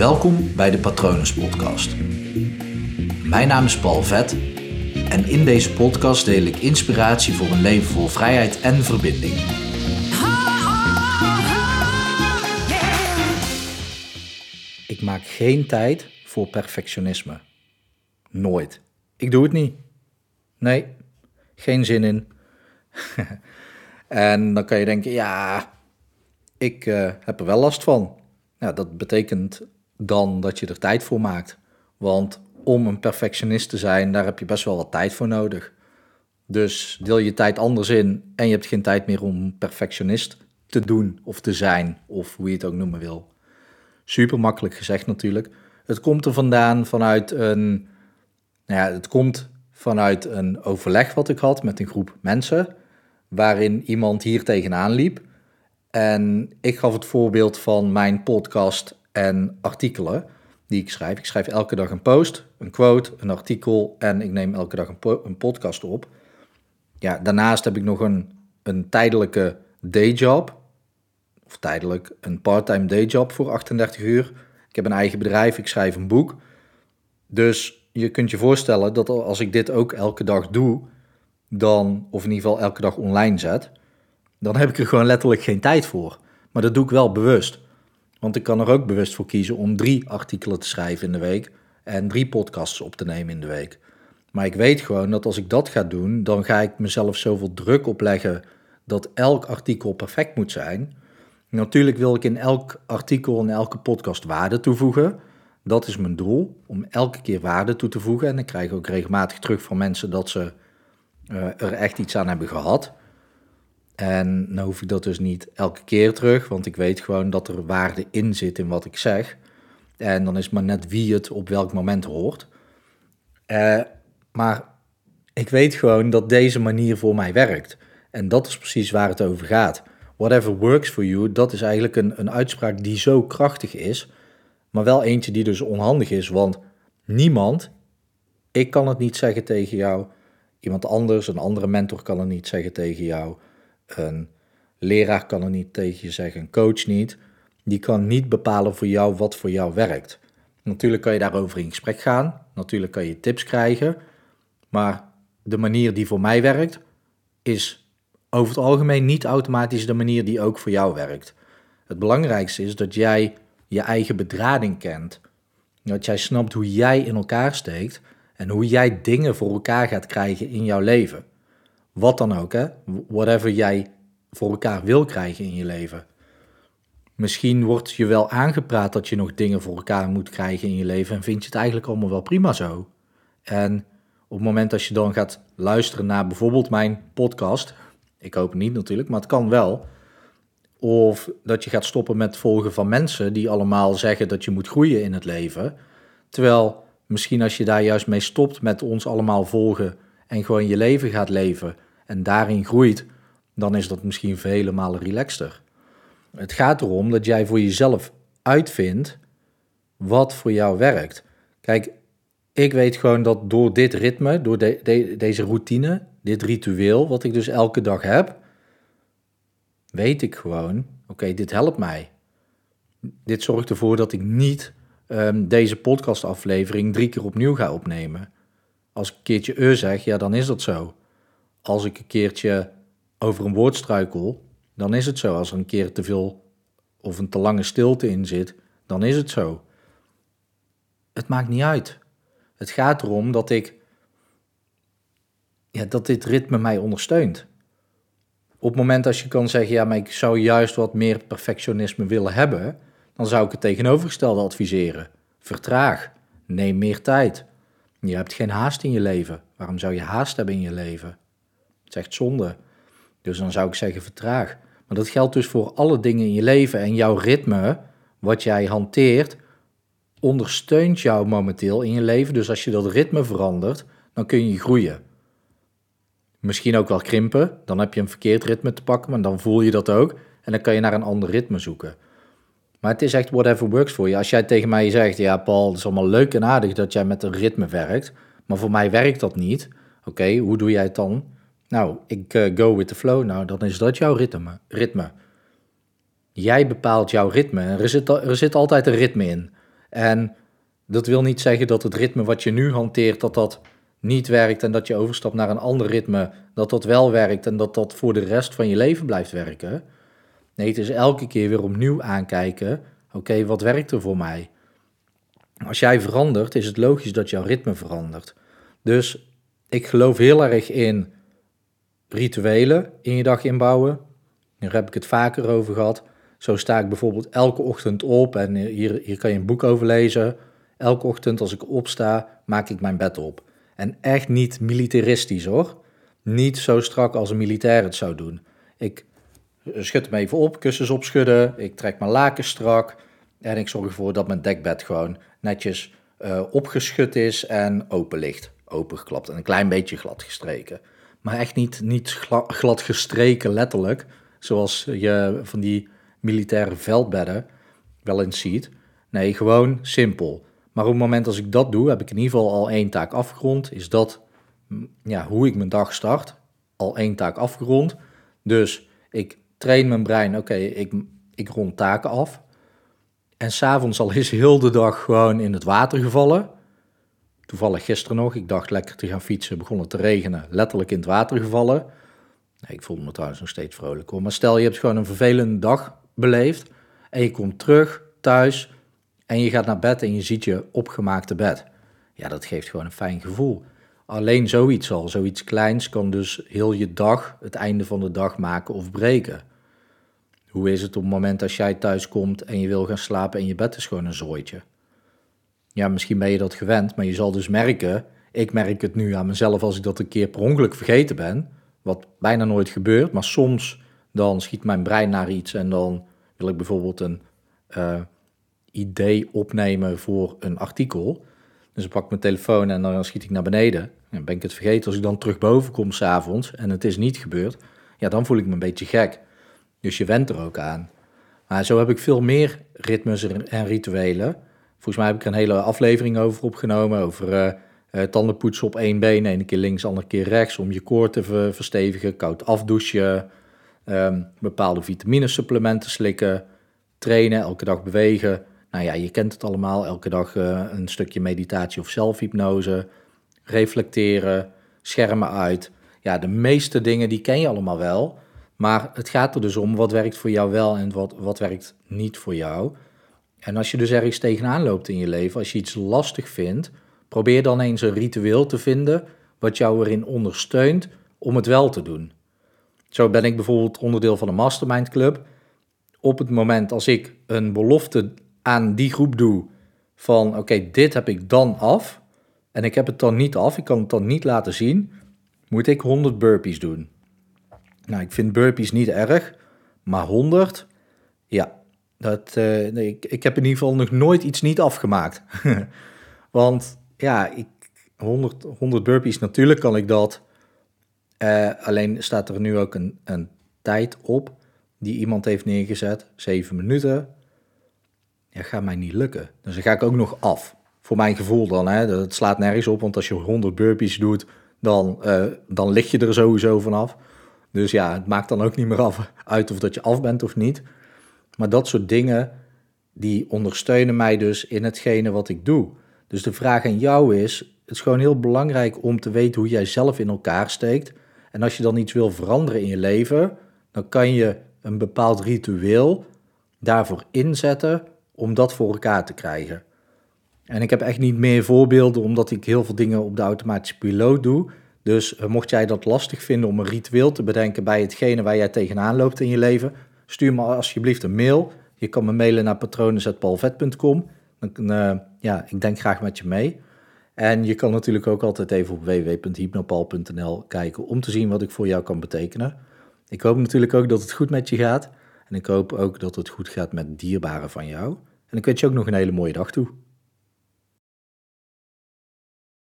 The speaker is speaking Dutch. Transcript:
Welkom bij de Patronus Podcast. Mijn naam is Paul Vet en in deze podcast deel ik inspiratie voor een leven vol vrijheid en verbinding. Ik maak geen tijd voor perfectionisme. Nooit. Ik doe het niet. Nee, geen zin in. en dan kan je denken, ja, ik uh, heb er wel last van. Ja, dat betekent dan dat je er tijd voor maakt. Want om een perfectionist te zijn, daar heb je best wel wat tijd voor nodig. Dus deel je tijd anders in en je hebt geen tijd meer om perfectionist te doen of te zijn, of hoe je het ook noemen wil. Super makkelijk gezegd natuurlijk. Het komt er vandaan vanuit een. Nou ja, het komt vanuit een overleg wat ik had met een groep mensen, waarin iemand hier tegenaan liep. En ik gaf het voorbeeld van mijn podcast en artikelen die ik schrijf. Ik schrijf elke dag een post, een quote, een artikel en ik neem elke dag een, een podcast op. Ja, daarnaast heb ik nog een, een tijdelijke dayjob. Of tijdelijk een parttime dayjob voor 38 uur. Ik heb een eigen bedrijf, ik schrijf een boek. Dus je kunt je voorstellen dat als ik dit ook elke dag doe, dan, of in ieder geval elke dag online zet, dan heb ik er gewoon letterlijk geen tijd voor. Maar dat doe ik wel bewust. Want ik kan er ook bewust voor kiezen om drie artikelen te schrijven in de week en drie podcasts op te nemen in de week. Maar ik weet gewoon dat als ik dat ga doen, dan ga ik mezelf zoveel druk opleggen dat elk artikel perfect moet zijn. Natuurlijk wil ik in elk artikel en elke podcast waarde toevoegen. Dat is mijn doel, om elke keer waarde toe te voegen. En ik krijg ook regelmatig terug van mensen dat ze uh, er echt iets aan hebben gehad. En dan hoef ik dat dus niet elke keer terug, want ik weet gewoon dat er waarde in zit in wat ik zeg. En dan is maar net wie het op welk moment hoort. Uh, maar ik weet gewoon dat deze manier voor mij werkt. En dat is precies waar het over gaat. Whatever works for you, dat is eigenlijk een, een uitspraak die zo krachtig is, maar wel eentje die dus onhandig is. Want niemand, ik kan het niet zeggen tegen jou, iemand anders, een andere mentor kan het niet zeggen tegen jou. Een leraar kan er niet tegen je zeggen, een coach niet. Die kan niet bepalen voor jou wat voor jou werkt. Natuurlijk kan je daarover in gesprek gaan. Natuurlijk kan je tips krijgen. Maar de manier die voor mij werkt, is over het algemeen niet automatisch de manier die ook voor jou werkt. Het belangrijkste is dat jij je eigen bedrading kent. Dat jij snapt hoe jij in elkaar steekt en hoe jij dingen voor elkaar gaat krijgen in jouw leven. Wat dan ook, hè? Whatever jij voor elkaar wil krijgen in je leven. Misschien wordt je wel aangepraat dat je nog dingen voor elkaar moet krijgen in je leven en vind je het eigenlijk allemaal wel prima zo. En op het moment dat je dan gaat luisteren naar bijvoorbeeld mijn podcast, ik hoop niet natuurlijk, maar het kan wel. Of dat je gaat stoppen met volgen van mensen die allemaal zeggen dat je moet groeien in het leven. Terwijl misschien als je daar juist mee stopt met ons allemaal volgen en gewoon je leven gaat leven en daarin groeit, dan is dat misschien vele malen relaxter. Het gaat erom dat jij voor jezelf uitvindt wat voor jou werkt. Kijk, ik weet gewoon dat door dit ritme, door deze routine, dit ritueel, wat ik dus elke dag heb, weet ik gewoon, oké, dit helpt mij. Dit zorgt ervoor dat ik niet um, deze podcastaflevering drie keer opnieuw ga opnemen. Als ik een keertje e zeg, ja, dan is dat zo. Als ik een keertje over een woord struikel, dan is het zo. Als er een keer te veel of een te lange stilte in zit, dan is het zo. Het maakt niet uit. Het gaat erom dat ik ja, dat dit ritme mij ondersteunt. Op het moment als je kan zeggen, ja, maar ik zou juist wat meer perfectionisme willen hebben, dan zou ik het tegenovergestelde adviseren. Vertraag, neem meer tijd. Je hebt geen haast in je leven. Waarom zou je haast hebben in je leven? Het is echt zonde. Dus dan zou ik zeggen vertraag. Maar dat geldt dus voor alle dingen in je leven. En jouw ritme, wat jij hanteert, ondersteunt jou momenteel in je leven. Dus als je dat ritme verandert, dan kun je groeien. Misschien ook wel krimpen. Dan heb je een verkeerd ritme te pakken, maar dan voel je dat ook. En dan kan je naar een ander ritme zoeken. Maar het is echt whatever works voor je. Als jij tegen mij zegt, ja Paul, het is allemaal leuk en aardig dat jij met een ritme werkt, maar voor mij werkt dat niet. Oké, hoe doe jij het dan? Nou, ik uh, go with the flow. Nou, dan is dat jouw ritme. ritme. Jij bepaalt jouw ritme. Er zit, er zit altijd een ritme in. En dat wil niet zeggen dat het ritme wat je nu hanteert, dat dat niet werkt en dat je overstapt naar een ander ritme, dat dat wel werkt en dat dat voor de rest van je leven blijft werken. Nee, het is elke keer weer opnieuw aankijken. Oké, wat werkt er voor mij? Als jij verandert, is het logisch dat jouw ritme verandert. Dus ik geloof heel erg in rituelen in je dag inbouwen. Daar heb ik het vaker over gehad. Zo sta ik bijvoorbeeld elke ochtend op en hier, hier kan je een boek over lezen. Elke ochtend als ik opsta, maak ik mijn bed op. En echt niet militaristisch hoor. Niet zo strak als een militair het zou doen. Ik schud hem even op, kussens opschudden, ik trek mijn laken strak en ik zorg ervoor dat mijn dekbed gewoon netjes uh, opgeschud is en open ligt. Opengeklapt en een klein beetje glad gestreken. Maar echt niet, niet glad gestreken letterlijk, zoals je van die militaire veldbedden wel eens ziet. Nee, gewoon simpel. Maar op het moment als ik dat doe, heb ik in ieder geval al één taak afgerond. Is dat ja, hoe ik mijn dag start? Al één taak afgerond. Dus ik train mijn brein, oké, ik, ik rond taken af. En s'avonds al is heel de dag gewoon in het water gevallen. Toevallig gisteren nog, ik dacht lekker te gaan fietsen, begon het te regenen, letterlijk in het water gevallen. Ik voelde me trouwens nog steeds vrolijk hoor. Maar stel je hebt gewoon een vervelende dag beleefd en je komt terug thuis en je gaat naar bed en je ziet je opgemaakte bed. Ja, dat geeft gewoon een fijn gevoel. Alleen zoiets al, zoiets kleins kan dus heel je dag, het einde van de dag maken of breken. Hoe is het op het moment als jij thuis komt en je wil gaan slapen en je bed is gewoon een zooitje? Ja, misschien ben je dat gewend, maar je zal dus merken, ik merk het nu aan mezelf als ik dat een keer per ongeluk vergeten ben, wat bijna nooit gebeurt, maar soms dan schiet mijn brein naar iets en dan wil ik bijvoorbeeld een uh, idee opnemen voor een artikel. Dus ik pak mijn telefoon en dan schiet ik naar beneden. En ben ik het vergeten als ik dan terug boven kom s'avonds en het is niet gebeurd. Ja, dan voel ik me een beetje gek. Dus je went er ook aan. Maar zo heb ik veel meer ritmes en rituelen. Volgens mij heb ik er een hele aflevering over opgenomen. Over uh, uh, tandenpoetsen op één been. Eén keer links, andere keer rechts. Om je koor te verstevigen. Koud afdouchen. Um, bepaalde vitaminesupplementen slikken. Trainen, elke dag bewegen. Nou ja, je kent het allemaal. Elke dag uh, een stukje meditatie of zelfhypnose. Reflecteren. Schermen uit. Ja, de meeste dingen die ken je allemaal wel. Maar het gaat er dus om wat werkt voor jou wel en wat, wat werkt niet voor jou. En als je dus ergens tegenaan loopt in je leven, als je iets lastig vindt, probeer dan eens een ritueel te vinden wat jou erin ondersteunt om het wel te doen. Zo ben ik bijvoorbeeld onderdeel van een mastermind club. Op het moment als ik een belofte aan die groep doe van oké, dit heb ik dan af en ik heb het dan niet af, ik kan het dan niet laten zien, moet ik 100 burpees doen. Nou, ik vind burpees niet erg, maar 100, ja, dat, nee, ik, ik heb in ieder geval nog nooit iets niet afgemaakt. Want ja, ik, 100, 100 burpees, natuurlijk kan ik dat. Uh, alleen staat er nu ook een, een tijd op die iemand heeft neergezet, 7 minuten. Ja, gaat mij niet lukken. Dus dan ga ik ook nog af. Voor mijn gevoel dan, hè. Dat slaat nergens op, want als je 100 burpees doet, dan, uh, dan lig je er sowieso vanaf. Dus ja, het maakt dan ook niet meer af, uit of dat je af bent of niet. Maar dat soort dingen, die ondersteunen mij dus in hetgene wat ik doe. Dus de vraag aan jou is, het is gewoon heel belangrijk om te weten hoe jij zelf in elkaar steekt. En als je dan iets wil veranderen in je leven, dan kan je een bepaald ritueel daarvoor inzetten om dat voor elkaar te krijgen. En ik heb echt niet meer voorbeelden, omdat ik heel veel dingen op de automatische piloot doe. Dus eh, mocht jij dat lastig vinden om een ritueel te bedenken bij hetgene waar jij tegenaan loopt in je leven, stuur me alsjeblieft een mail. Je kan me mailen naar patronen.paulvet.com. Dan, uh, ja, ik denk graag met je mee. En je kan natuurlijk ook altijd even op www.hypnopal.nl kijken om te zien wat ik voor jou kan betekenen. Ik hoop natuurlijk ook dat het goed met je gaat. En ik hoop ook dat het goed gaat met dierbaren van jou. En ik wens je ook nog een hele mooie dag toe.